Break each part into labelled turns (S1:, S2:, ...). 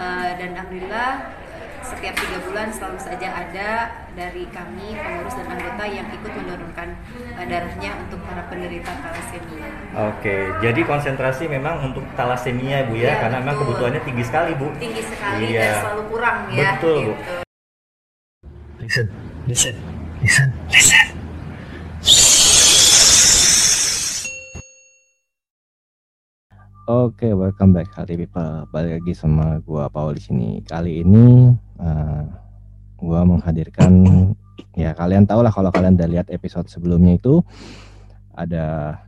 S1: Uh, dan alhamdulillah setiap tiga bulan selalu saja ada dari kami pengurus dan anggota yang ikut mendonorkan uh, darahnya untuk para penderita thalassemia.
S2: Oke, jadi konsentrasi memang untuk thalassemia bu ya, ya karena betul. memang kebutuhannya tinggi sekali bu.
S1: Tinggi sekali iya. dan selalu kurang ya.
S2: Betul gitu. bu. Listen, listen, listen, listen. Oke, okay, welcome back Hari People. Balik lagi sama gua Paul di sini. Kali ini uh, gua menghadirkan ya kalian tahu lah kalau kalian udah lihat episode sebelumnya itu ada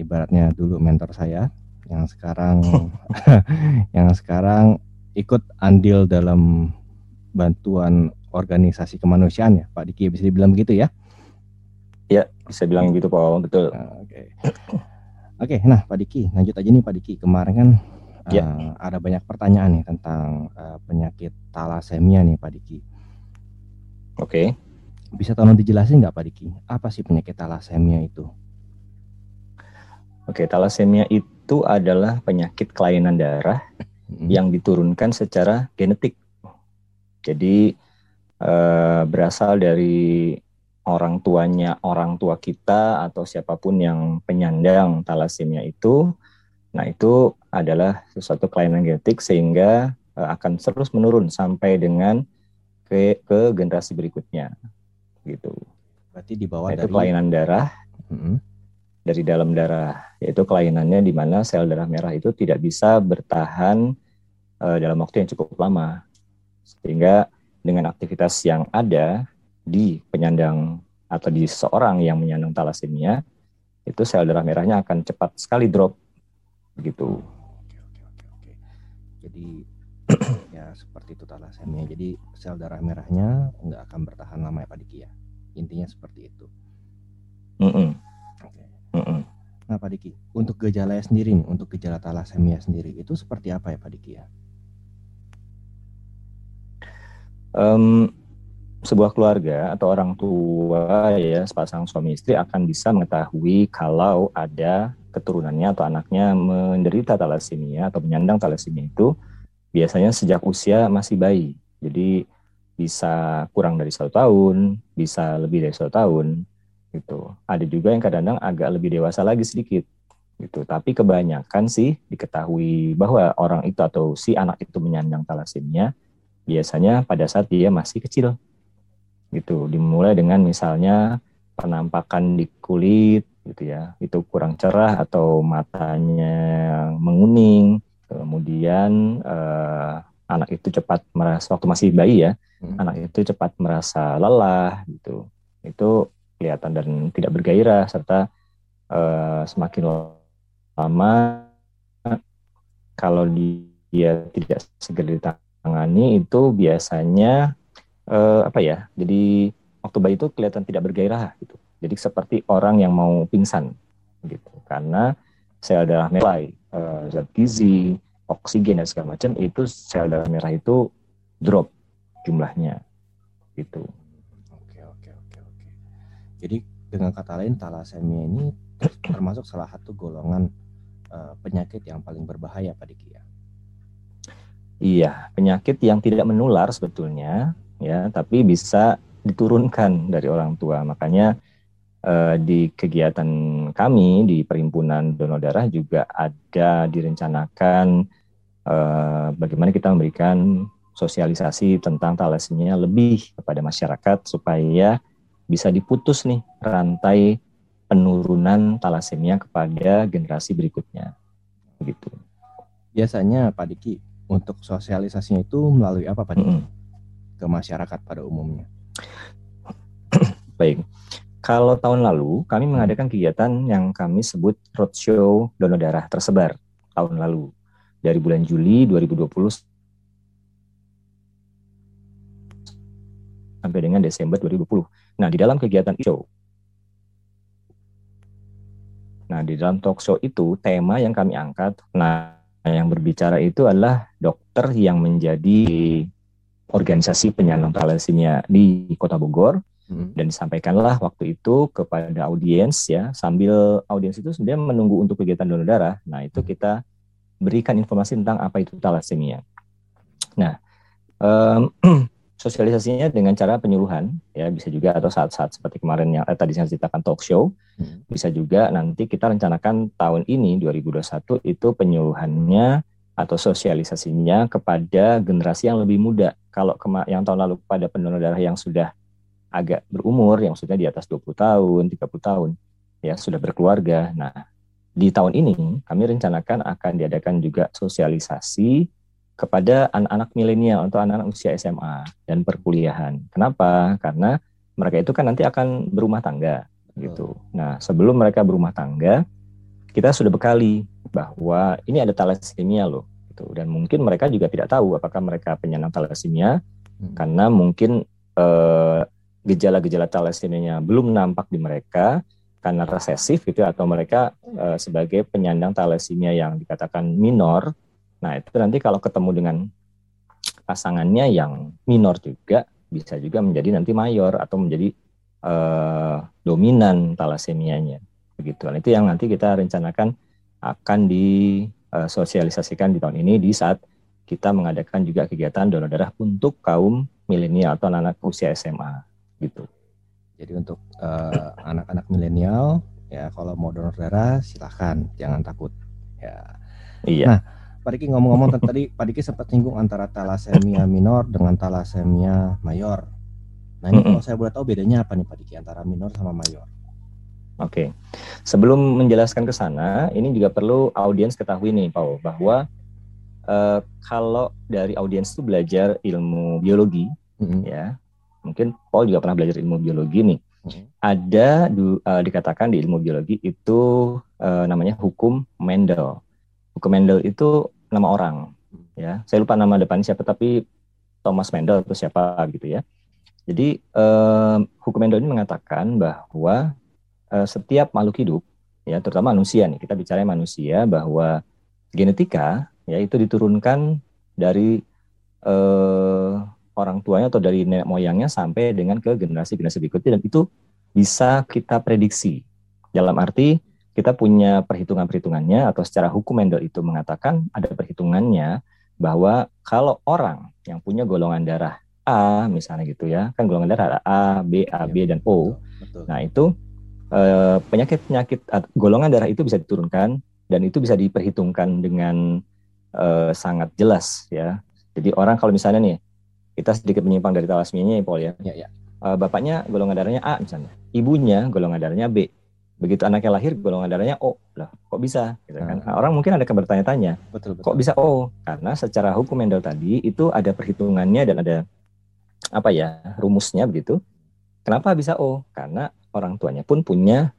S2: ibaratnya dulu mentor saya yang sekarang yang sekarang ikut andil dalam bantuan organisasi kemanusiaan ya Pak Diki bisa dibilang begitu ya?
S3: Ya, bisa bilang gitu Paul, betul.
S2: Oke. Okay. Oke, nah Pak Diki, lanjut aja nih Pak Diki. Kemarin kan ya. uh, ada banyak pertanyaan nih tentang uh, penyakit talasemia nih Pak Diki.
S3: Oke.
S2: Bisa tolong dijelasin nggak Pak Diki, apa sih penyakit talasemia itu?
S3: Oke, talasemia itu adalah penyakit kelainan darah hmm. yang diturunkan secara genetik. Jadi uh, berasal dari orang tuanya orang tua kita atau siapa pun yang penyandang talasemia itu, nah itu adalah sesuatu kelainan genetik sehingga uh, akan terus menurun sampai dengan ke ke generasi berikutnya, gitu.
S2: Berarti di bawah
S3: nah, dari... itu kelainan darah hmm. dari dalam darah, yaitu kelainannya di mana sel darah merah itu tidak bisa bertahan uh, dalam waktu yang cukup lama, sehingga dengan aktivitas yang ada di penyandang atau di seseorang yang menyandang talasemia itu sel darah merahnya akan cepat sekali drop begitu. Oke oke oke oke.
S2: Jadi ya seperti itu talasemia. Jadi sel darah merahnya nggak akan bertahan lama ya Pak Diki ya. Intinya seperti itu.
S3: Mm -mm.
S2: Oke. Mm -mm. Nah Pak Diki, untuk gejala sendiri nih, untuk gejala talasemia sendiri itu seperti apa ya Pak Diki ya?
S3: Um, sebuah keluarga atau orang tua ya sepasang suami istri akan bisa mengetahui kalau ada keturunannya atau anaknya menderita talasemia atau menyandang talasemia itu biasanya sejak usia masih bayi. Jadi bisa kurang dari satu tahun, bisa lebih dari satu tahun, gitu. Ada juga yang kadang-kadang agak lebih dewasa lagi sedikit, gitu. Tapi kebanyakan sih diketahui bahwa orang itu atau si anak itu menyandang talasemia biasanya pada saat dia masih kecil, gitu. Dimulai dengan misalnya penampakan di kulit gitu ya. Itu kurang cerah atau matanya menguning. Kemudian eh, anak itu cepat merasa waktu masih bayi ya hmm. anak itu cepat merasa lelah gitu. Itu kelihatan dan tidak bergairah serta eh, semakin lama kalau dia tidak segera ditangani itu biasanya uh, apa ya jadi waktu bayi itu kelihatan tidak bergairah gitu. Jadi seperti orang yang mau pingsan gitu. Karena sel darah merah uh, zat gizi oksigen dan segala macam itu sel darah merah itu drop jumlahnya gitu.
S2: Oke oke oke oke. Jadi dengan kata lain talasemia ini termasuk salah satu golongan uh, penyakit yang paling berbahaya Diki ya?
S3: Iya, penyakit yang tidak menular sebetulnya, ya tapi bisa diturunkan dari orang tua. Makanya eh, di kegiatan kami di perhimpunan donor darah juga ada direncanakan eh, bagaimana kita memberikan sosialisasi tentang talasemia lebih kepada masyarakat supaya bisa diputus nih rantai penurunan talasemia kepada generasi berikutnya. Begitu.
S2: Biasanya Pak Diki untuk sosialisasinya itu melalui apa Pak Diki? Mm -hmm ke masyarakat pada umumnya?
S3: Baik. Kalau tahun lalu kami mengadakan kegiatan yang kami sebut roadshow donor darah tersebar tahun lalu dari bulan Juli 2020 sampai dengan Desember 2020. Nah, di dalam kegiatan show Nah, di dalam talk show itu tema yang kami angkat, nah yang berbicara itu adalah dokter yang menjadi organisasi penyandang thalassemia di Kota Bogor hmm. dan disampaikanlah waktu itu kepada audiens ya sambil audiens itu sebenarnya menunggu untuk kegiatan donor darah. Nah, itu hmm. kita berikan informasi tentang apa itu thalassemia. Nah, um, sosialisasinya dengan cara penyuluhan ya bisa juga atau saat-saat seperti kemarin yang eh, tadi saya ceritakan talk show hmm. bisa juga nanti kita rencanakan tahun ini 2021 itu penyuluhannya atau sosialisasinya kepada generasi yang lebih muda kalau yang tahun lalu pada pendonor darah yang sudah agak berumur yang sudah di atas 20 tahun 30 tahun ya sudah berkeluarga nah di tahun ini kami rencanakan akan diadakan juga sosialisasi kepada anak-anak milenial atau anak-anak usia SMA dan perkuliahan. Kenapa? Karena mereka itu kan nanti akan berumah tangga gitu. Nah, sebelum mereka berumah tangga, kita sudah bekali bahwa ini ada thalassemia loh gitu. Dan mungkin mereka juga tidak tahu apakah mereka penyandang thalassemia hmm. karena mungkin eh, gejala-gejala thalassemia belum nampak di mereka karena resesif gitu atau mereka eh, sebagai penyandang thalassemia yang dikatakan minor Nah, itu nanti kalau ketemu dengan pasangannya yang minor juga bisa juga menjadi nanti mayor atau menjadi uh, dominan talasemianya begitu. Nah, itu yang nanti kita rencanakan akan disosialisasikan di tahun ini di saat kita mengadakan juga kegiatan donor darah untuk kaum milenial atau anak, anak usia SMA gitu.
S2: Jadi untuk uh, anak-anak milenial ya kalau mau donor darah silahkan jangan takut ya.
S3: Iya.
S2: Nah, Pak Diki ngomong-ngomong tadi Pak Diki sempat singgung antara talasemia minor dengan talasemia mayor. Nah ini kalau saya boleh tahu bedanya apa nih Pak Diki antara minor sama mayor?
S3: Oke, okay. sebelum menjelaskan ke sana, ini juga perlu audiens ketahui nih, Paul, bahwa uh, kalau dari audiens itu belajar ilmu biologi, mm -hmm. ya, mungkin Paul juga pernah belajar ilmu biologi nih. Mm -hmm. Ada uh, dikatakan di ilmu biologi itu uh, namanya hukum Mendel. Hukum Mendel itu nama orang ya saya lupa nama depan siapa tapi Thomas Mendel atau siapa gitu ya jadi eh, hukum Mendel ini mengatakan bahwa setiap makhluk hidup ya terutama manusia nih kita bicara manusia bahwa genetika ya itu diturunkan dari eh, orang tuanya atau dari nenek moyangnya sampai dengan ke generasi generasi berikutnya. Dan itu bisa kita prediksi. Dalam arti kita punya perhitungan-perhitungannya atau secara hukum Mendel itu mengatakan ada perhitungannya bahwa kalau orang yang punya golongan darah A misalnya gitu ya kan golongan darah ada A, B, A, B dan O. Betul, Nah itu eh, penyakit-penyakit golongan darah itu bisa diturunkan dan itu bisa diperhitungkan dengan eh, sangat jelas ya. Jadi orang kalau misalnya nih kita sedikit menyimpang dari talasmianya ya Paul ya. ya, ya. Eh, bapaknya golongan darahnya A misalnya, ibunya golongan darahnya B begitu anaknya lahir golongan darahnya O lah kok bisa gitu kan nah, orang mungkin ada bertanya-tanya betul, betul. kok bisa O karena secara hukum Mendel tadi itu ada perhitungannya dan ada apa ya rumusnya begitu kenapa bisa O karena orang tuanya pun punya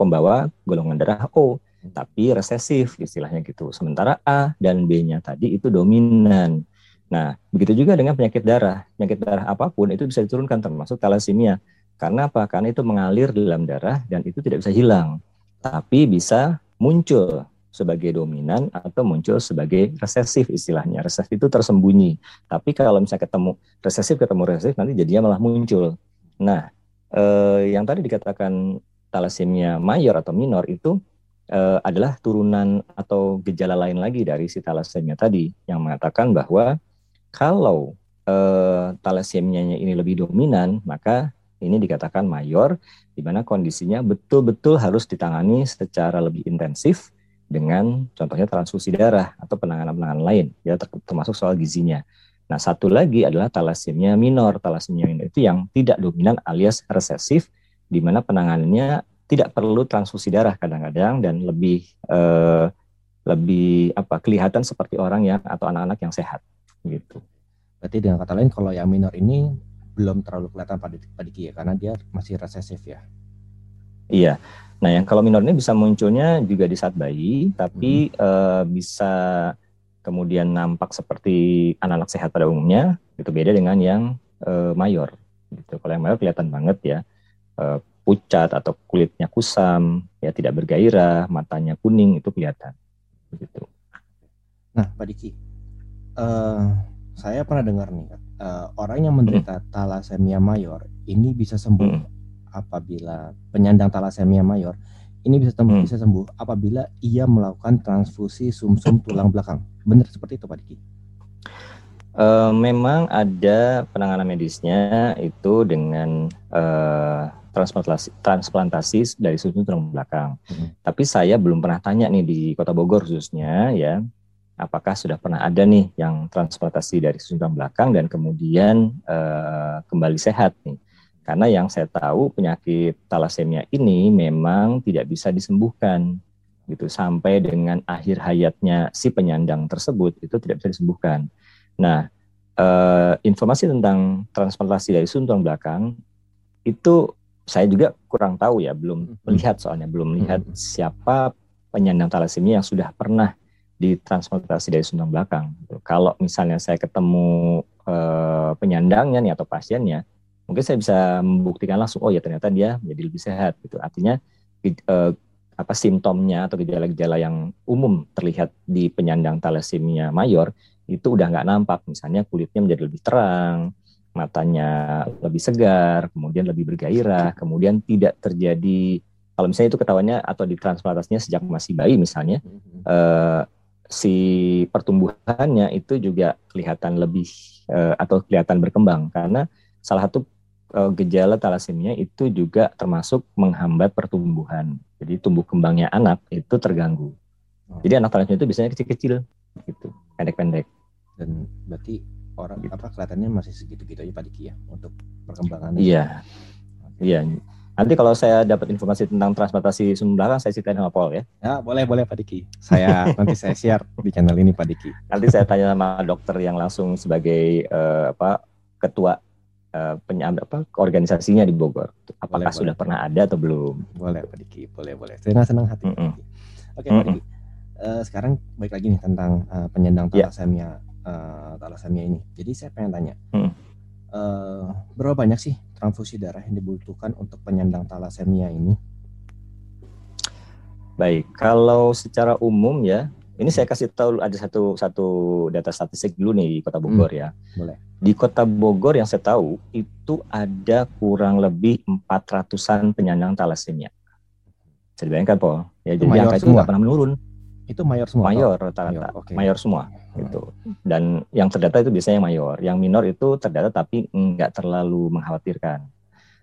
S3: pembawa golongan darah O tapi resesif istilahnya gitu sementara A dan B-nya tadi itu dominan nah begitu juga dengan penyakit darah penyakit darah apa pun itu bisa diturunkan termasuk thalassemia karena apa? Karena itu mengalir dalam darah dan itu tidak bisa hilang, tapi bisa muncul sebagai dominan atau muncul sebagai resesif istilahnya. Resesif itu tersembunyi. Tapi kalau misalnya ketemu resesif ketemu resesif nanti jadinya malah muncul. Nah, eh, yang tadi dikatakan talasemia mayor atau minor itu eh, adalah turunan atau gejala lain lagi dari si talasemia tadi yang mengatakan bahwa kalau eh, talasemianya ini lebih dominan, maka ini dikatakan mayor, di mana kondisinya betul-betul harus ditangani secara lebih intensif dengan contohnya transfusi darah atau penanganan-penanganan lain, ya termasuk soal gizinya. Nah, satu lagi adalah talasemia minor. Talasemia minor itu yang tidak dominan alias resesif, di mana penanganannya tidak perlu transfusi darah kadang-kadang dan lebih eh, lebih apa kelihatan seperti orang yang atau anak-anak yang sehat gitu.
S2: Berarti dengan kata lain kalau yang minor ini belum terlalu kelihatan pada Diki ya karena dia masih resesif ya.
S3: Iya. Nah, yang kalau minor ini bisa munculnya juga di saat bayi, tapi hmm. uh, bisa kemudian nampak seperti anak-anak sehat pada umumnya, itu beda dengan yang uh, mayor. Gitu. Kalau yang mayor kelihatan banget ya, uh, pucat atau kulitnya kusam, ya tidak bergairah, matanya kuning itu kelihatan. Begitu.
S2: Nah, Pak Diki, uh, saya pernah dengar nih uh, orang yang menderita hmm. talasemia mayor ini bisa sembuh hmm. apabila penyandang talasemia mayor ini bisa sembuh, hmm. bisa sembuh apabila ia melakukan transfusi sumsum -sum tulang belakang. Benar seperti itu Pak Diki?
S3: Uh, memang ada penanganan medisnya itu dengan uh, transplantasi transplantasi dari sumsum tulang belakang. Hmm. Tapi saya belum pernah tanya nih di Kota Bogor khususnya ya, apakah sudah pernah ada nih yang transplantasi dari sumsum tulang belakang dan kemudian uh, kembali sehat nih. Karena yang saya tahu penyakit talasemia ini memang tidak bisa disembuhkan gitu sampai dengan akhir hayatnya si penyandang tersebut itu tidak bisa disembuhkan. Nah, uh, informasi tentang transplantasi dari suntung belakang itu saya juga kurang tahu ya, belum hmm. melihat soalnya belum melihat hmm. siapa penyandang talasemia yang sudah pernah ditransplantasi dari suntung belakang. Kalau misalnya saya ketemu uh, penyandangnya nih atau pasiennya, mungkin saya bisa membuktikan langsung, oh ya ternyata dia menjadi lebih sehat. Gitu. Artinya uh, apa simptomnya atau gejala-gejala yang umum terlihat di penyandang talasemia mayor itu udah nggak nampak. Misalnya kulitnya menjadi lebih terang, matanya lebih segar, kemudian lebih bergairah, kemudian tidak terjadi kalau misalnya itu ketahuannya atau ditransplantasinya sejak masih bayi misalnya, eh, si pertumbuhannya itu juga kelihatan lebih eh, atau kelihatan berkembang karena salah satu eh, gejala talasemia itu juga termasuk menghambat pertumbuhan. Jadi tumbuh kembangnya anak itu terganggu. Jadi anak talasemia itu biasanya kecil-kecil gitu. Pendek-pendek.
S2: Dan berarti orang gitu. apa kelihatannya masih segitu-gitu aja Pak Diki ya untuk perkembangannya?
S3: Iya. Iya. Nanti kalau saya dapat informasi tentang transplantasi sumber belakang saya ceritain sama Paul ya.
S2: Ya boleh boleh Pak Diki. Saya nanti saya share di channel ini Pak Diki.
S3: Nanti saya tanya sama dokter yang langsung sebagai uh, apa ketua uh, apa organisasinya di Bogor apakah boleh, sudah boleh. pernah ada atau belum
S2: boleh Pak Diki boleh boleh saya senang hati mm -mm. oke okay, Pak Diki uh, sekarang baik lagi nih tentang uh, penyandang ya. thalassemia yeah. uh, thalassemia ini. Jadi saya pengen tanya, hmm. uh, berapa banyak sih transfusi darah yang dibutuhkan untuk penyandang thalassemia ini?
S3: Baik, kalau secara umum ya, ini saya kasih tahu ada satu satu data statistik dulu nih di Kota Bogor hmm. ya. Boleh. Di Kota Bogor yang saya tahu itu ada kurang lebih 400-an penyandang thalassemia. Saya bayangkan, Paul. Ya, jadi angka itu nggak pernah menurun.
S2: Itu mayor semua.
S3: Mayor rata-rata. Mayor, okay. mayor semua gitu. Dan yang terdata itu biasanya yang mayor. Yang minor itu terdata tapi nggak terlalu mengkhawatirkan.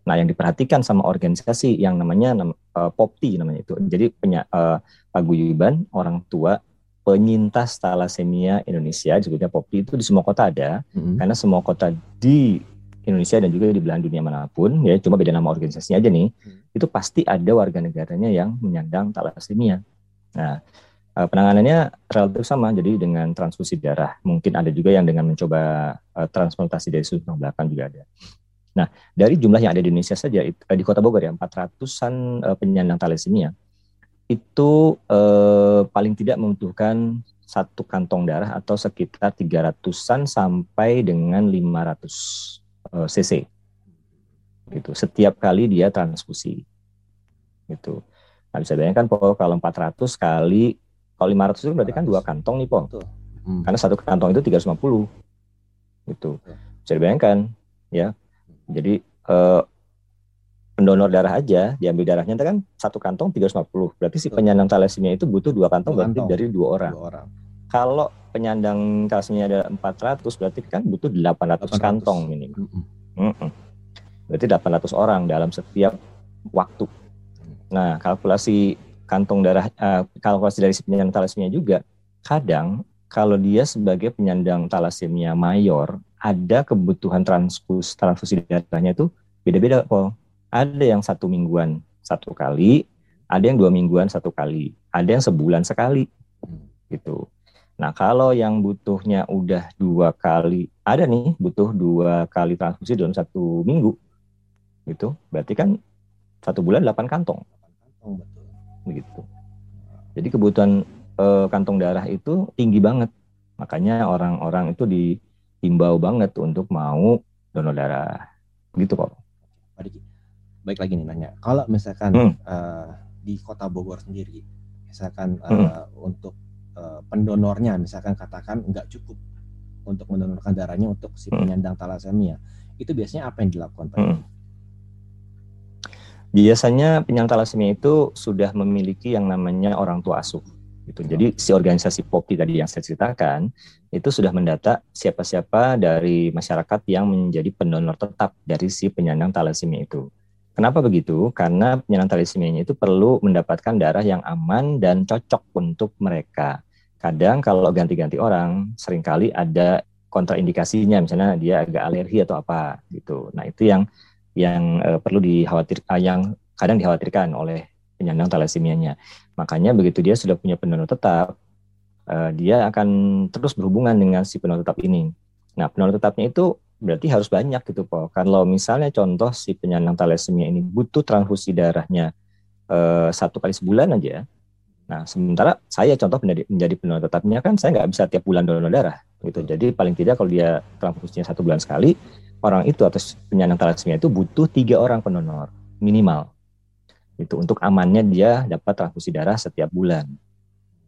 S3: Nah, yang diperhatikan sama organisasi yang namanya uh, POPTI namanya itu. Jadi penya, uh, paguyuban orang tua penyintas talasemia Indonesia disebutnya POPTI itu di semua kota ada mm-hmm. karena semua kota di Indonesia dan juga di belahan dunia mana pun ya cuma beda nama organisasinya aja nih mm. itu pasti ada warga negaranya yang menyandang talasemia. Nah, uh, penanganannya relatif sama jadi dengan transfusi darah mungkin ada juga yang dengan mencoba uh, transplantasi dari sudut belakang juga ada nah dari jumlah yang ada di Indonesia saja uh, di kota Bogor ya 400an uh, penyandang thalassemia itu uh, paling tidak membutuhkan satu kantong darah atau sekitar 300-an sampai dengan 500 uh, cc gitu setiap kali dia transfusi gitu Nah, bisa bayangkan Paul kalau 400 kali kalau 500 itu berarti kan dua kantong nih, Pong. Hmm. Karena satu kantong itu 350. Gitu. Bisa dibayangkan, ya. Jadi eh, pendonor darah aja diambil darahnya itu kan satu kantong 350. Berarti si penyandang thalassemia itu butuh dua kantong dua berarti kantong. dari dua orang. dua orang. Kalau penyandang thalassemia ada 400 berarti kan butuh 800, 800. kantong minimal. Mm -mm. Mm -mm. Berarti 800 orang dalam setiap waktu. Nah, kalkulasi kantong darah uh, kalkulasi dari si penyandang talasemia juga kadang kalau dia sebagai penyandang talasemia mayor ada kebutuhan transfus transfusi darahnya itu beda-beda kok ada yang satu mingguan satu kali ada yang dua mingguan satu kali ada yang sebulan sekali gitu nah kalau yang butuhnya udah dua kali ada nih butuh dua kali transfusi dalam satu minggu gitu berarti kan satu bulan delapan kantong begitu. Jadi kebutuhan e, kantong darah itu tinggi banget. Makanya orang-orang itu dihimbau banget untuk mau donor darah. Gitu kok.
S2: Baik lagi nih nanya. Kalau misalkan hmm. e, di Kota Bogor sendiri, misalkan e, hmm. untuk e, pendonornya misalkan katakan nggak cukup untuk mendonorkan darahnya untuk si hmm. penyandang talasemia, itu biasanya apa yang dilakukan Pak? Hmm.
S3: Biasanya penyandang thalassemia itu sudah memiliki yang namanya orang tua asuh. Gitu. Jadi si organisasi POPI tadi yang saya ceritakan itu sudah mendata siapa-siapa dari masyarakat yang menjadi pendonor tetap dari si penyandang thalassemia itu. Kenapa begitu? Karena penyandang thalassemia itu perlu mendapatkan darah yang aman dan cocok untuk mereka. Kadang kalau ganti-ganti orang, sering kali ada kontraindikasinya, misalnya dia agak alergi atau apa gitu. Nah itu yang yang uh, perlu dikhawatir, uh, yang kadang dikhawatirkan oleh penyandang talasemianya. Makanya begitu dia sudah punya pendonor tetap, uh, dia akan terus berhubungan dengan si pendonor tetap ini. Nah pendonor tetapnya itu berarti harus banyak gitu Pak. Kalau misalnya contoh si penyandang thalassemia ini butuh transfusi darahnya eh, satu kali sebulan aja. Nah sementara saya contoh menjadi, menjadi pendonor tetapnya kan saya nggak bisa tiap bulan donor darah gitu. Jadi paling tidak kalau dia transfusinya satu bulan sekali, orang itu atau penyandang thalassemia itu butuh tiga orang pendonor minimal. Itu untuk amannya dia dapat transfusi darah setiap bulan.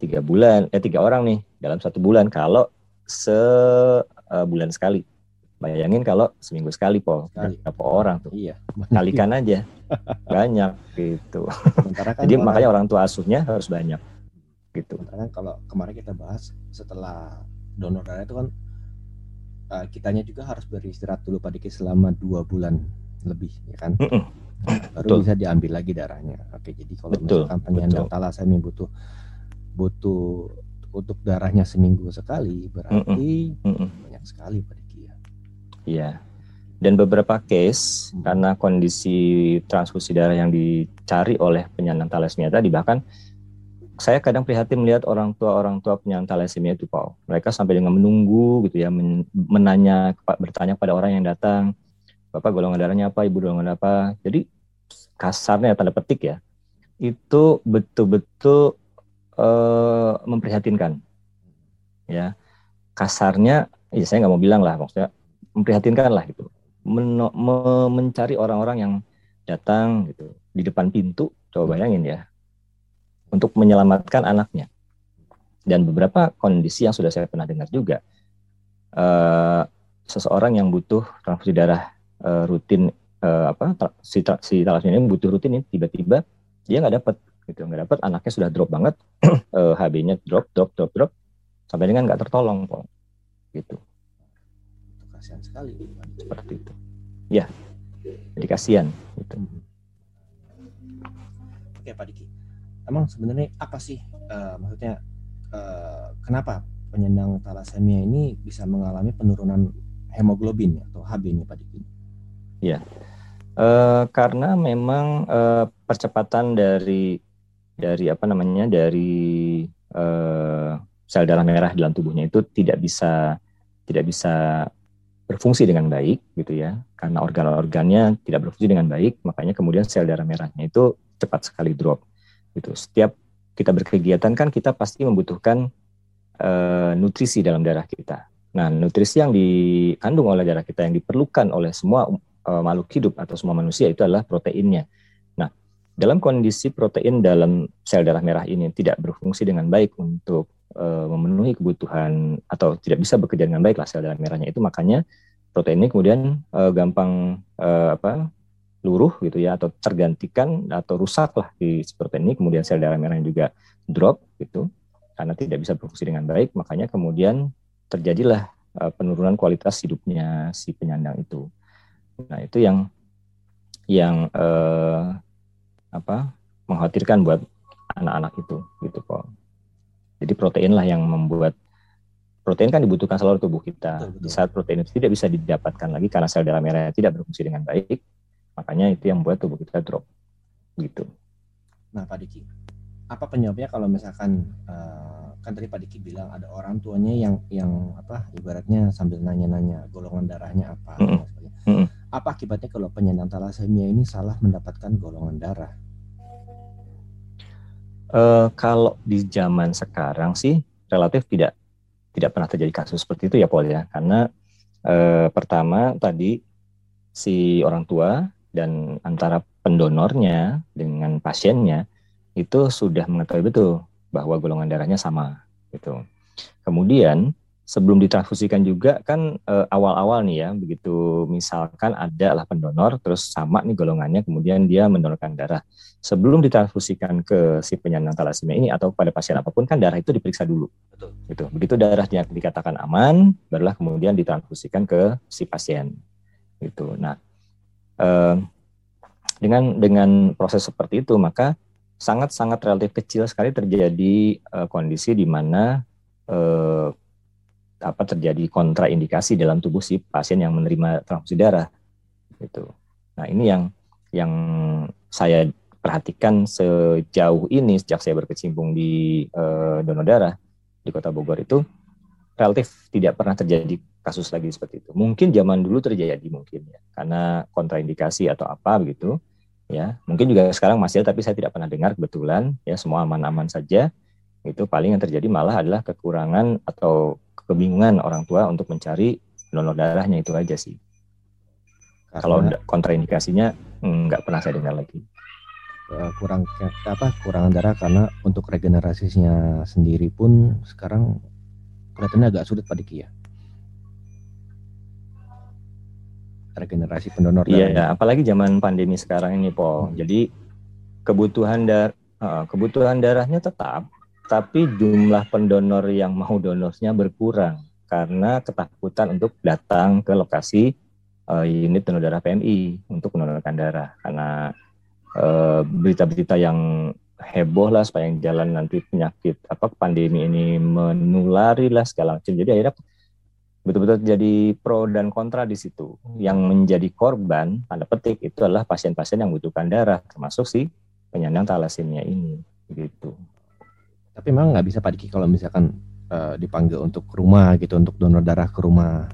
S3: Tiga bulan, eh tiga orang nih dalam satu bulan kalau sebulan uh, sekali Bayangin kalau seminggu sekali, Pol. Berapa orang tuh?
S2: Iya.
S3: Kalikan aja. banyak gitu. kan Jadi orang, makanya orang tua asuhnya harus banyak. Gitu.
S2: Sementara kan kalau kemarin kita bahas setelah donor darah itu kan uh, kitanya juga harus beristirahat dulu pada selama dua bulan lebih, ya kan? Mm -mm. baru Betul. bisa diambil lagi darahnya. Oke, jadi kalau Betul. misalkan penyandang talasemi butuh butuh untuk darahnya seminggu sekali, berarti mm -mm. banyak sekali pada
S3: Iya. Dan beberapa case hmm. karena kondisi transfusi darah yang dicari oleh penyandang thalassemia tadi bahkan saya kadang prihatin melihat orang tua orang tua penyandang thalassemia itu Paul. Mereka sampai dengan menunggu gitu ya men menanya bertanya pada orang yang datang, Bapak golongan darahnya apa, Ibu golongan apa. Jadi kasarnya tanda petik ya. Itu betul-betul uh, memprihatinkan. Ya. Kasarnya ya saya nggak mau bilang lah maksudnya memprihatinkan lah gitu. Men me mencari orang-orang yang datang gitu di depan pintu coba bayangin ya untuk menyelamatkan anaknya. Dan beberapa kondisi yang sudah saya pernah dengar juga uh, seseorang yang butuh transfusi darah uh, rutin uh, apa si si talassemia ini butuh rutin ini tiba-tiba dia nggak dapat gitu nggak dapat anaknya sudah drop banget uh, HB-nya drop drop drop drop sampai dengan nggak tertolong kok gitu
S2: kasihan sekali.
S3: Seperti itu. Ya. Jadi kasihan. Itu.
S2: Oke Pak Diki. Emang sebenarnya apa sih uh, maksudnya uh, kenapa penyandang thalassemia ini bisa mengalami penurunan hemoglobin atau HB-nya Pak Diki?
S3: Ya. Uh, karena memang uh, percepatan dari dari apa namanya dari uh, sel darah merah di dalam tubuhnya itu tidak bisa tidak bisa berfungsi dengan baik gitu ya. Karena organ-organnya tidak berfungsi dengan baik makanya kemudian sel darah merahnya itu cepat sekali drop gitu. Setiap kita berkegiatan kan kita pasti membutuhkan uh, nutrisi dalam darah kita. Nah nutrisi yang dikandung oleh darah kita yang diperlukan oleh semua uh, makhluk hidup atau semua manusia itu adalah proteinnya. Nah dalam kondisi protein dalam sel darah merah ini tidak berfungsi dengan baik untuk uh, memenuhi kebutuhan atau tidak bisa bekerja dengan baik lah sel darah merahnya itu. Makanya protein ini kemudian uh, gampang uh, apa luruh gitu ya atau tergantikan atau rusak lah di protein ini. Kemudian sel darah merahnya juga drop gitu karena tidak bisa berfungsi dengan baik. Makanya kemudian terjadilah uh, penurunan kualitas hidupnya si penyandang itu. Nah itu yang yang uh, apa mengkhawatirkan buat anak-anak itu gitu kok jadi protein lah yang membuat protein kan dibutuhkan selalu tubuh kita. Betul. Di saat protein itu tidak bisa didapatkan lagi karena sel darah merah tidak berfungsi dengan baik, makanya itu yang membuat tubuh kita drop. Gitu.
S2: Nah, Pak Diki, apa penyebabnya kalau misalkan uh, kan tadi Pak Diki bilang ada orang tuanya yang yang apa ibaratnya sambil nanya-nanya golongan darahnya apa, mm -hmm. Mm -hmm. apa akibatnya kalau penyandang thalassemia ini salah mendapatkan golongan darah?
S3: Uh, kalau di zaman sekarang sih relatif tidak tidak pernah terjadi kasus seperti itu ya Paul ya karena uh, pertama tadi si orang tua dan antara pendonornya dengan pasiennya itu sudah mengetahui betul bahwa golongan darahnya sama gitu. Kemudian sebelum ditransfusikan juga kan awal awal-awal nih ya, begitu misalkan ada lah pendonor, terus sama nih golongannya, kemudian dia mendonorkan darah. Sebelum ditransfusikan ke si penyandang talasemia ini atau pada pasien apa pun kan darah itu diperiksa dulu. Betul. Gitu. Begitu darahnya dikatakan aman, barulah kemudian ditransfusikan ke si pasien. Gitu. Nah, eh, dengan dengan proses seperti itu maka sangat-sangat relatif kecil sekali terjadi eh, kondisi di mana eh, apa terjadi kontraindikasi dalam tubuh si pasien yang menerima transfusi darah gitu. Nah, ini yang yang saya perhatikan sejauh ini sejak saya berkecimpung di uh, donor darah di Kota Bogor itu relatif tidak pernah terjadi kasus lagi seperti itu. Mungkin zaman dulu terjadi mungkin ya karena kontraindikasi atau apa begitu ya. Mungkin juga sekarang masih tapi saya tidak pernah dengar kebetulan ya semua aman-aman saja. Itu paling yang terjadi malah adalah kekurangan atau kebingungan orang tua untuk mencari donor darahnya itu aja sih. Karena, Kalau kontraindikasinya mm, nggak pernah saya dengar lagi.
S2: Eh, kurang apa kurangan darah karena untuk regenerasinya sendiri pun sekarang kelihatannya agak sulit Pak Diki ya. Regenerasi pendonor
S3: Iya, ya, apalagi zaman pandemi sekarang ini, Po. Hmm. Jadi kebutuhan dar kebutuhan darahnya tetap, tapi jumlah pendonor yang mau donornya berkurang karena ketakutan untuk datang ke lokasi uh, unit donor darah PMI untuk mendonorkan darah. Karena uh, berita-berita yang heboh lah supaya yang jalan nanti penyakit apa pandemi ini menulari lah segala macam. Jadi akhirnya betul-betul jadi pro dan kontra di situ. Yang menjadi korban tanda petik itu adalah pasien-pasien yang membutuhkan darah termasuk si penyandang talasemia ini gitu
S2: tapi memang nggak bisa Pak Diki kalau misalkan uh, dipanggil untuk ke rumah gitu, untuk donor darah ke rumah.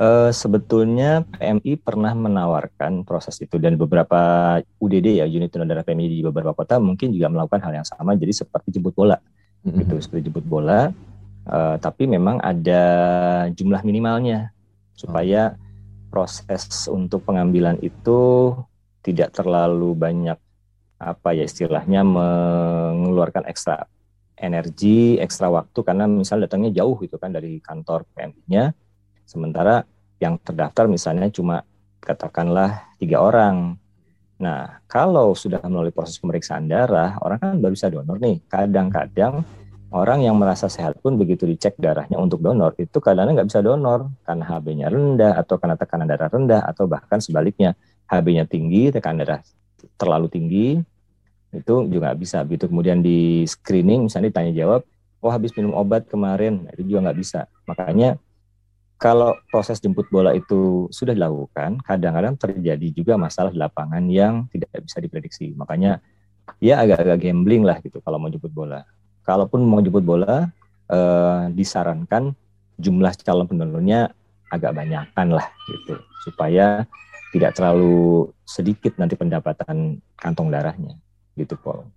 S3: Uh, sebetulnya PMI pernah menawarkan proses itu dan beberapa UDD ya unit donor darah PMI di beberapa kota mungkin juga melakukan hal yang sama jadi seperti jemput bola mm-hmm. gitu seperti jemput bola uh, tapi memang ada jumlah minimalnya supaya oh. proses untuk pengambilan itu tidak terlalu banyak apa ya istilahnya mengeluarkan ekstra energi, ekstra waktu karena misalnya datangnya jauh gitu kan dari kantor PMI-nya. Sementara yang terdaftar misalnya cuma katakanlah tiga orang. Nah, kalau sudah melalui proses pemeriksaan darah, orang kan baru bisa donor nih. Kadang-kadang orang yang merasa sehat pun begitu dicek darahnya untuk donor, itu kadang-kadang nggak bisa donor karena HB-nya rendah atau karena tekanan darah rendah atau bahkan sebaliknya HB-nya tinggi, tekanan darah terlalu tinggi itu juga bisa. Begitu kemudian di screening misalnya ditanya jawab oh habis minum obat kemarin. Nah, itu juga nggak bisa. Makanya kalau proses jemput bola itu sudah dilakukan kadang-kadang terjadi juga masalah di lapangan yang tidak bisa diprediksi. Makanya ya agak-agak gambling lah gitu kalau mau jemput bola. Kalaupun mau jemput bola eh, disarankan jumlah calon pendonornya agak banyakkan lah gitu. Supaya tidak terlalu sedikit nanti pendapatan kantong darahnya gitu Paul.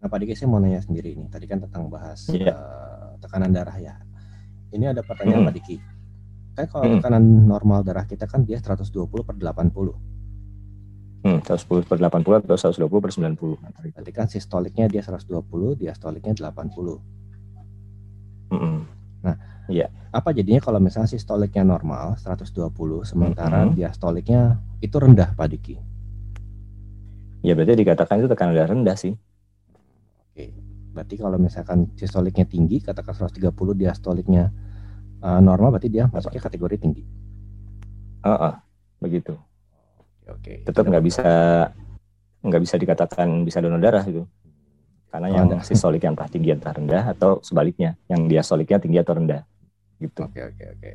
S2: Nah Pak Diki saya mau nanya sendiri ini tadi kan tentang bahas yeah. Iya. uh, tekanan darah ya. Ini ada pertanyaan mm. Pak Diki. Kayak kalau mm. tekanan normal darah kita kan dia 120 per 80.
S3: Hmm, 110 per 80 atau 120 per 90.
S2: Berarti kan sistoliknya dia 120, diastoliknya 80. Mm -hmm. Nah, Iya. Apa jadinya kalau misalnya sistoliknya normal 120 sementara mm -hmm. diastoliknya itu rendah Pak Diki?
S3: Ya berarti dikatakan itu tekanan darah rendah sih.
S2: Oke. Berarti kalau misalkan sistoliknya tinggi katakan 130 diastoliknya uh, normal berarti dia masuknya kategori tinggi.
S3: Uh -uh, begitu. Oke. Tetap nggak bisa nggak bisa dikatakan bisa donor darah itu karena oh, yang sistolik yang entah tinggi entah rendah atau sebaliknya yang diastoliknya tinggi atau rendah gitu.
S2: Oke oke oke.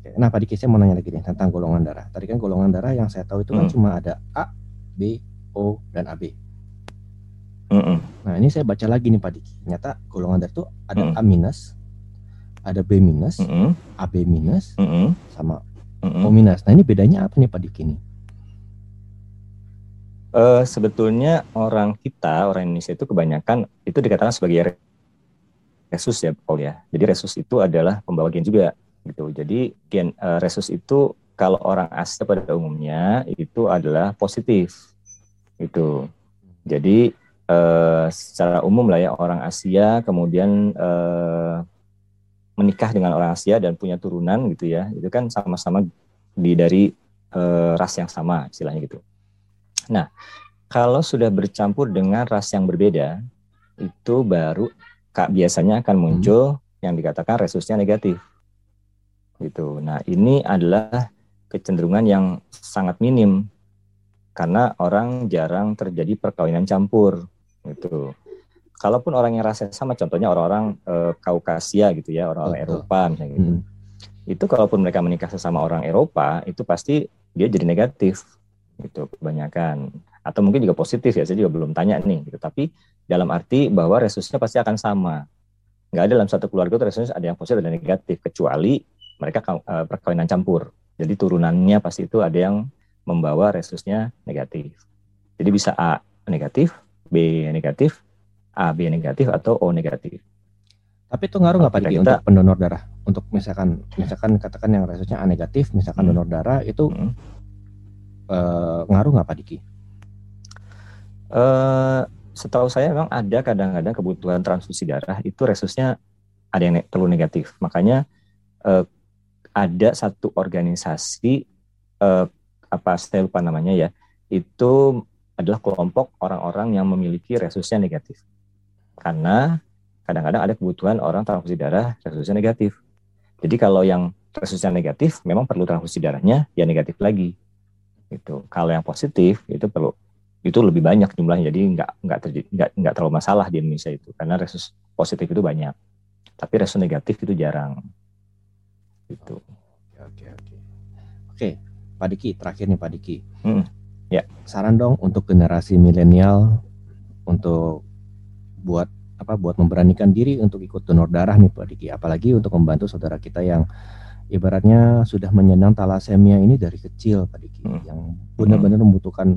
S2: Oke. Nah Pak Diki saya mau nanya lagi nih tentang golongan darah. Tadi kan golongan darah yang saya tahu itu kan hmm. cuma ada A, B, O, dan AB. Mm -mm. Nah ini saya baca lagi nih Pak Diki. Ternyata golongan darah itu ada mm. A minus, ada B minus. AB minus, sama mm -mm. O minus. Nah ini bedanya apa nih Pak Diki nih?
S3: Uh, sebetulnya orang kita, orang Indonesia itu kebanyakan itu dikatakan sebagai resus ya Paul ya. Jadi resus itu adalah pembawa gen juga gitu. Jadi gen uh, resus itu kalau orang Asia pada umumnya itu adalah positif. Itu. Jadi uh, secara umum lah ya orang Asia kemudian uh, menikah dengan orang Asia dan punya turunan gitu ya itu kan sama-sama di dari uh, ras yang sama istilahnya gitu. Nah kalau sudah bercampur dengan ras yang berbeda itu baru kak biasanya akan muncul hmm. yang dikatakan resusnya negatif gitu. Nah ini adalah kecenderungan yang sangat minim karena orang jarang terjadi perkawinan campur gitu kalaupun orang yang rasanya sama, contohnya orang-orang e, Kaukasia gitu ya, orang-orang Eropa misalnya gitu. Hmm. Itu kalaupun mereka menikah sesama orang Eropa, itu pasti dia jadi negatif gitu kebanyakan. Atau mungkin juga positif ya, saya juga belum tanya nih gitu. Tapi dalam arti bahwa resusnya pasti akan sama. Nggak ada dalam satu keluarga itu resusnya ada yang positif dan negatif, kecuali mereka e, perkawinan campur. Jadi turunannya pasti itu ada yang membawa resusnya negatif. Jadi bisa A negatif, B negatif, A B negatif atau O negatif.
S2: Tapi itu ngaruh nggak Pak Diki untuk pendonor darah? Untuk misalkan misalkan katakan yang resusnya A negatif, misalkan hmm. donor darah itu hmm. uh, ngaruh nggak Pak Diki?
S3: Uh, setahu saya memang ada kadang-kadang kebutuhan transfusi darah itu resusnya ada yang ne perlu negatif. Makanya uh, ada satu organisasi uh, apa saya lupa namanya ya itu adalah kelompok orang-orang yang memiliki resusnya negatif. Karena kadang-kadang ada kebutuhan orang transfusi darah resusnya negatif. Jadi kalau yang resusnya negatif memang perlu transfusi darahnya ya negatif lagi. Itu. Kalau yang positif itu perlu itu lebih banyak jumlahnya. Jadi nggak nggak terjadi nggak nggak terlalu masalah di Indonesia itu karena resus positif itu banyak. Tapi resus negatif itu jarang.
S2: Itu oke oke. Oke Pak Diki terakhir nih Pak Diki. Hmm,
S3: ya.
S2: Saran dong untuk generasi milenial untuk buat apa buat memberanikan diri untuk ikut donor darah nih Pak Diki. Apalagi untuk membantu saudara kita yang ibaratnya sudah menyandang talasemia ini dari kecil Pak Diki hmm. yang benar-benar membutuhkan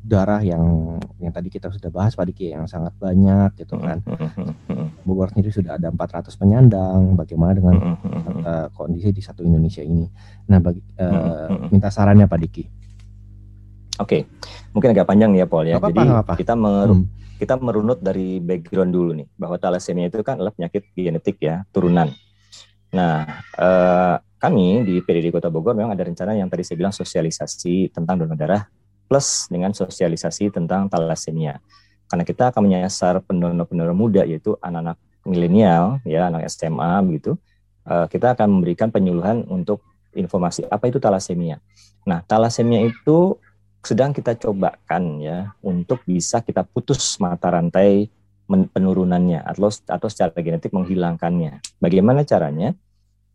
S2: darah yang yang tadi kita sudah bahas Pak Diki yang sangat banyak gitu kan. Bogor sendiri sudah ada 400 penyandang bagaimana dengan uh, kondisi di satu Indonesia ini nah bagi uh, minta sarannya Pak Diki
S3: Oke, okay. mungkin agak panjang ya Paul ya. Apa, Jadi apa, apa. kita hmm kita merunut dari background dulu nih bahwa thalassemia itu kan adalah penyakit genetik ya turunan. Nah eh, kami di PDD Kota Bogor memang ada rencana yang tadi saya bilang sosialisasi tentang donor darah plus dengan sosialisasi tentang thalassemia. Karena kita akan menyasar pendonor-pendonor muda yaitu anak-anak milenial ya anak SMA begitu. Eh, kita akan memberikan penyuluhan untuk informasi apa itu thalassemia. Nah, thalassemia itu sedang kita cobakan ya untuk bisa kita putus mata rantai penurunannya atau atau secara genetik menghilangkannya. Bagaimana caranya?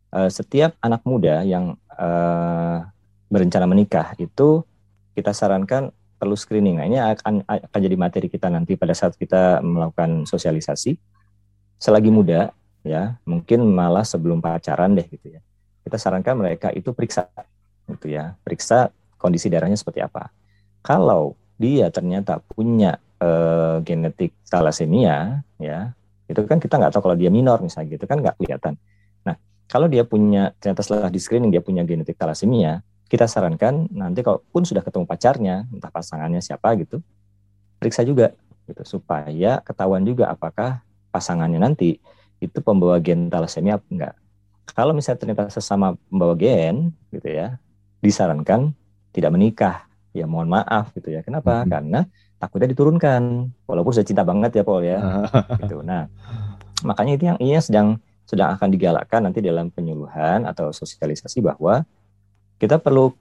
S3: Uh, setiap anak muda yang uh, berencana menikah itu kita sarankan perlu screening. Nah, ini akan akan jadi materi kita nanti pada saat kita melakukan sosialisasi. Selagi muda ya, mungkin malah sebelum pacaran deh gitu ya. Kita sarankan mereka itu periksa gitu ya. Periksa kondisi darahnya seperti apa. Kalau dia ternyata punya uh, genetik thalassemia, ya itu kan kita nggak tahu kalau dia minor misalnya gitu kan nggak kelihatan. Nah kalau dia punya ternyata setelah di screening dia punya genetik thalassemia, kita sarankan nanti kalau pun sudah ketemu pacarnya, entah pasangannya siapa gitu, periksa juga gitu supaya ketahuan juga apakah pasangannya nanti itu pembawa gen thalassemia apa enggak. Kalau misalnya ternyata sesama pembawa gen gitu ya, disarankan tidak menikah. Ya mohon maaf gitu ya. Kenapa? Hmm. Karena takutnya diturunkan. Walaupun sudah cinta banget ya Paul ya. gitu. Nah, makanya itu yang ini sedang sedang akan digalakkan nanti dalam penyuluhan atau sosialisasi bahwa kita perlu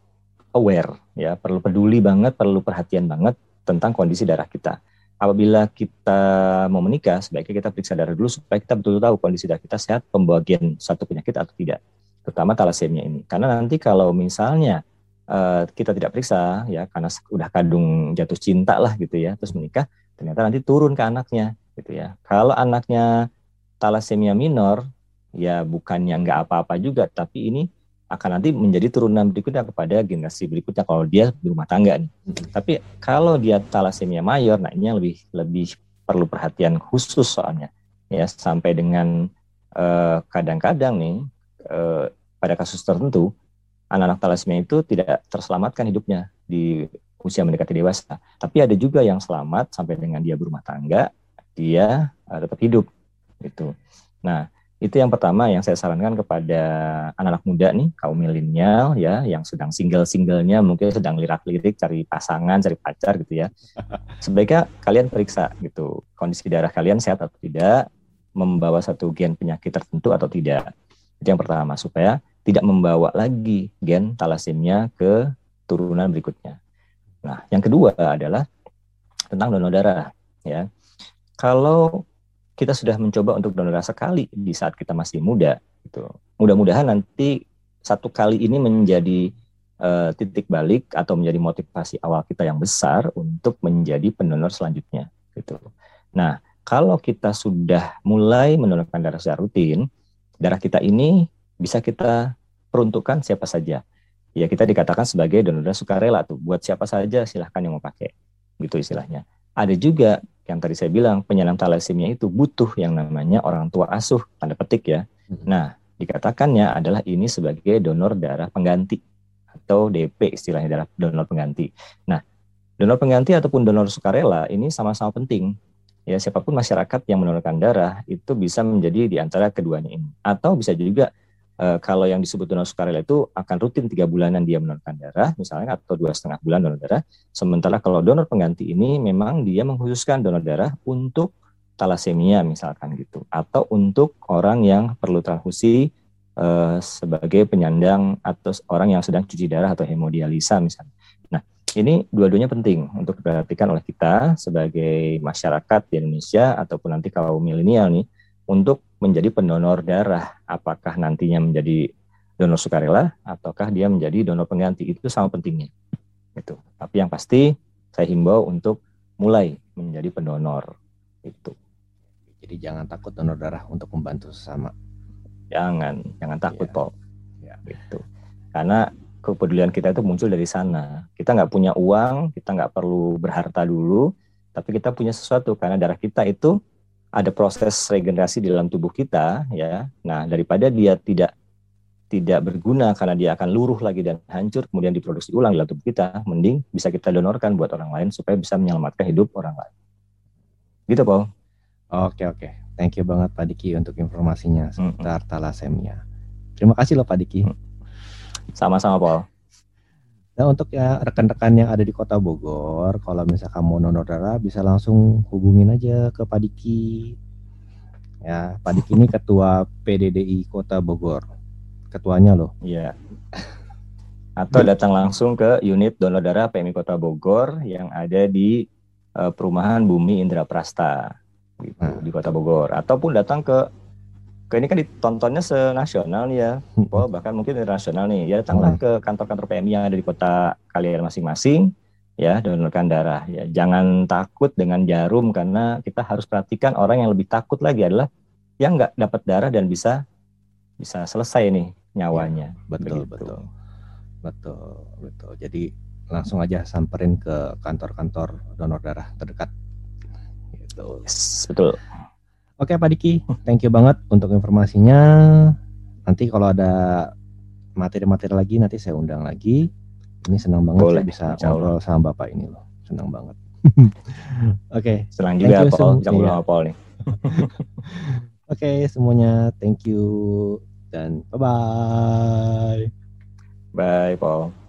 S3: aware ya, perlu peduli banget, perlu perhatian banget tentang kondisi darah kita. Apabila kita mau menikah, sebaiknya kita periksa darah dulu supaya kita betul-betul tahu kondisi darah kita sehat, pembagian satu penyakit atau tidak, terutama talasemia ini. Karena nanti kalau misalnya uh, kita tidak periksa ya karena udah kadung jatuh cinta lah gitu ya terus menikah ternyata nanti turun ke anaknya gitu ya kalau anaknya talasemia minor ya bukannya nggak apa-apa juga tapi ini akan nanti menjadi turunan berikutnya kepada generasi berikutnya kalau dia berumah tangga nih. Hmm. Tapi kalau dia talasemia mayor, nah ini yang lebih lebih perlu perhatian khusus soalnya ya sampai dengan eh, kadang-kadang uh, nih uh, pada kasus tertentu anak-anak talassemia itu tidak terselamatkan hidupnya di usia mendekati dewasa. Tapi ada juga yang selamat sampai dengan dia berumah tangga, dia uh, tetap hidup gitu. Nah, itu yang pertama yang saya sarankan kepada anak-anak muda nih, kaum milenial ya, yang sedang single-singlenya, mungkin sedang lirak-lirik cari pasangan, cari pacar gitu ya. Sebaiknya kalian periksa gitu, kondisi darah kalian sehat atau tidak, membawa satu gen penyakit tertentu atau tidak. Itu yang pertama, supaya tidak membawa lagi gen talasemia ke turunan berikutnya. Nah, yang kedua adalah tentang donor darah ya. Kalau kita sudah mencoba untuk donor sekali di saat kita masih muda gitu. Mudah-mudahan nanti satu kali ini menjadi uh, titik balik atau menjadi motivasi awal kita yang besar untuk menjadi pendonor selanjutnya gitu. Nah, kalau kita sudah mulai mendonorkan darah secara rutin, darah kita ini bisa kita peruntukkan siapa saja. Ya kita dikatakan sebagai donor sukarela tuh, buat siapa saja silahkan yang mau pakai, gitu istilahnya. Ada juga yang tadi saya bilang penyandang talasemia itu butuh yang namanya orang tua asuh tanda petik ya. Hmm. Nah, dikatakannya adalah ini sebagai donor darah pengganti atau DP istilahnya darah donor pengganti. Nah, donor pengganti ataupun donor sukarela ini sama-sama penting. Ya, siapa pun masyarakat yang mendonorkan darah itu bisa menjadi di antara keduanya ini. Atau bisa juga Uh, kalau yang disebut donor sukarela itu akan rutin tiga bulanan dia mendonorkan darah, misalnya atau dua setengah bulan donor darah. Sementara kalau donor pengganti ini memang dia mengkhususkan donor darah untuk talasemia misalkan gitu, atau untuk orang yang perlu transfusi uh, sebagai penyandang atau orang yang sedang cuci darah atau hemodialisa misalnya. Nah, ini dua-duanya penting untuk diperhatikan oleh kita sebagai masyarakat di Indonesia ataupun nanti kalau milenial nih untuk menjadi pendonor darah. Apakah nantinya menjadi donor sukarela ataukah dia menjadi donor pengganti itu sama pentingnya. Itu. Tapi yang pasti saya himbau untuk mulai menjadi pendonor itu.
S2: Jadi jangan takut donor darah untuk membantu sesama.
S3: Jangan, jangan takut, ya. Paul. Ya. Gitu. Karena kepedulian kita itu muncul dari sana. Kita nggak punya uang, kita nggak perlu berharta dulu, tapi kita punya sesuatu karena darah kita itu ada proses regenerasi di dalam tubuh kita ya. Nah, daripada dia tidak tidak berguna karena dia akan luruh lagi dan hancur kemudian diproduksi ulang di dalam tubuh kita, mending bisa kita donorkan buat orang lain supaya bisa menyelamatkan hidup orang lain. Gitu, Paul.
S2: Oke, oke. Thank you banget Pak Diki untuk informasinya seputar mm -hmm. talasemia. Terima kasih loh Pak Diki.
S3: Sama-sama, Paul.
S2: Nah untuk ya rekan-rekan yang ada di kota Bogor, kalau misalkan mau donor darah bisa langsung hubungin aja ke Pak Diki. Ya, Pak Diki ini ketua PDDI Kota Bogor. Ketuanya loh.
S3: Iya. Atau datang langsung ke unit donor darah PMI Kota Bogor yang ada di uh, Perumahan Bumi Indra Prasta gitu, nah. di Kota Bogor. Ataupun datang ke ke ini kan ditontonnya senasional nih ya, oh, bahkan mungkin internasional nih. Ya datanglah ke kantor-kantor PMI yang ada di kota kalian masing-masing, ya donorkan darah. Ya jangan takut dengan jarum karena kita harus perhatikan orang yang lebih takut lagi adalah yang nggak dapat darah dan bisa bisa selesai nih nyawanya.
S2: Ya, betul Begitu. betul betul betul. Jadi langsung aja samperin ke kantor-kantor donor darah terdekat.
S3: Gitu. Yes, betul.
S2: Oke Pak Diki, thank you banget untuk informasinya. Nanti kalau ada materi-materi lagi nanti saya undang lagi. Ini senang banget Boleh, saya bisa ngobrol sama Bapak ini loh. Senang banget. Oke.
S3: okay. Senang juga Paul, jangan iya. Paul nih.
S2: Oke, okay, semuanya thank you dan bye bye.
S3: Bye Paul.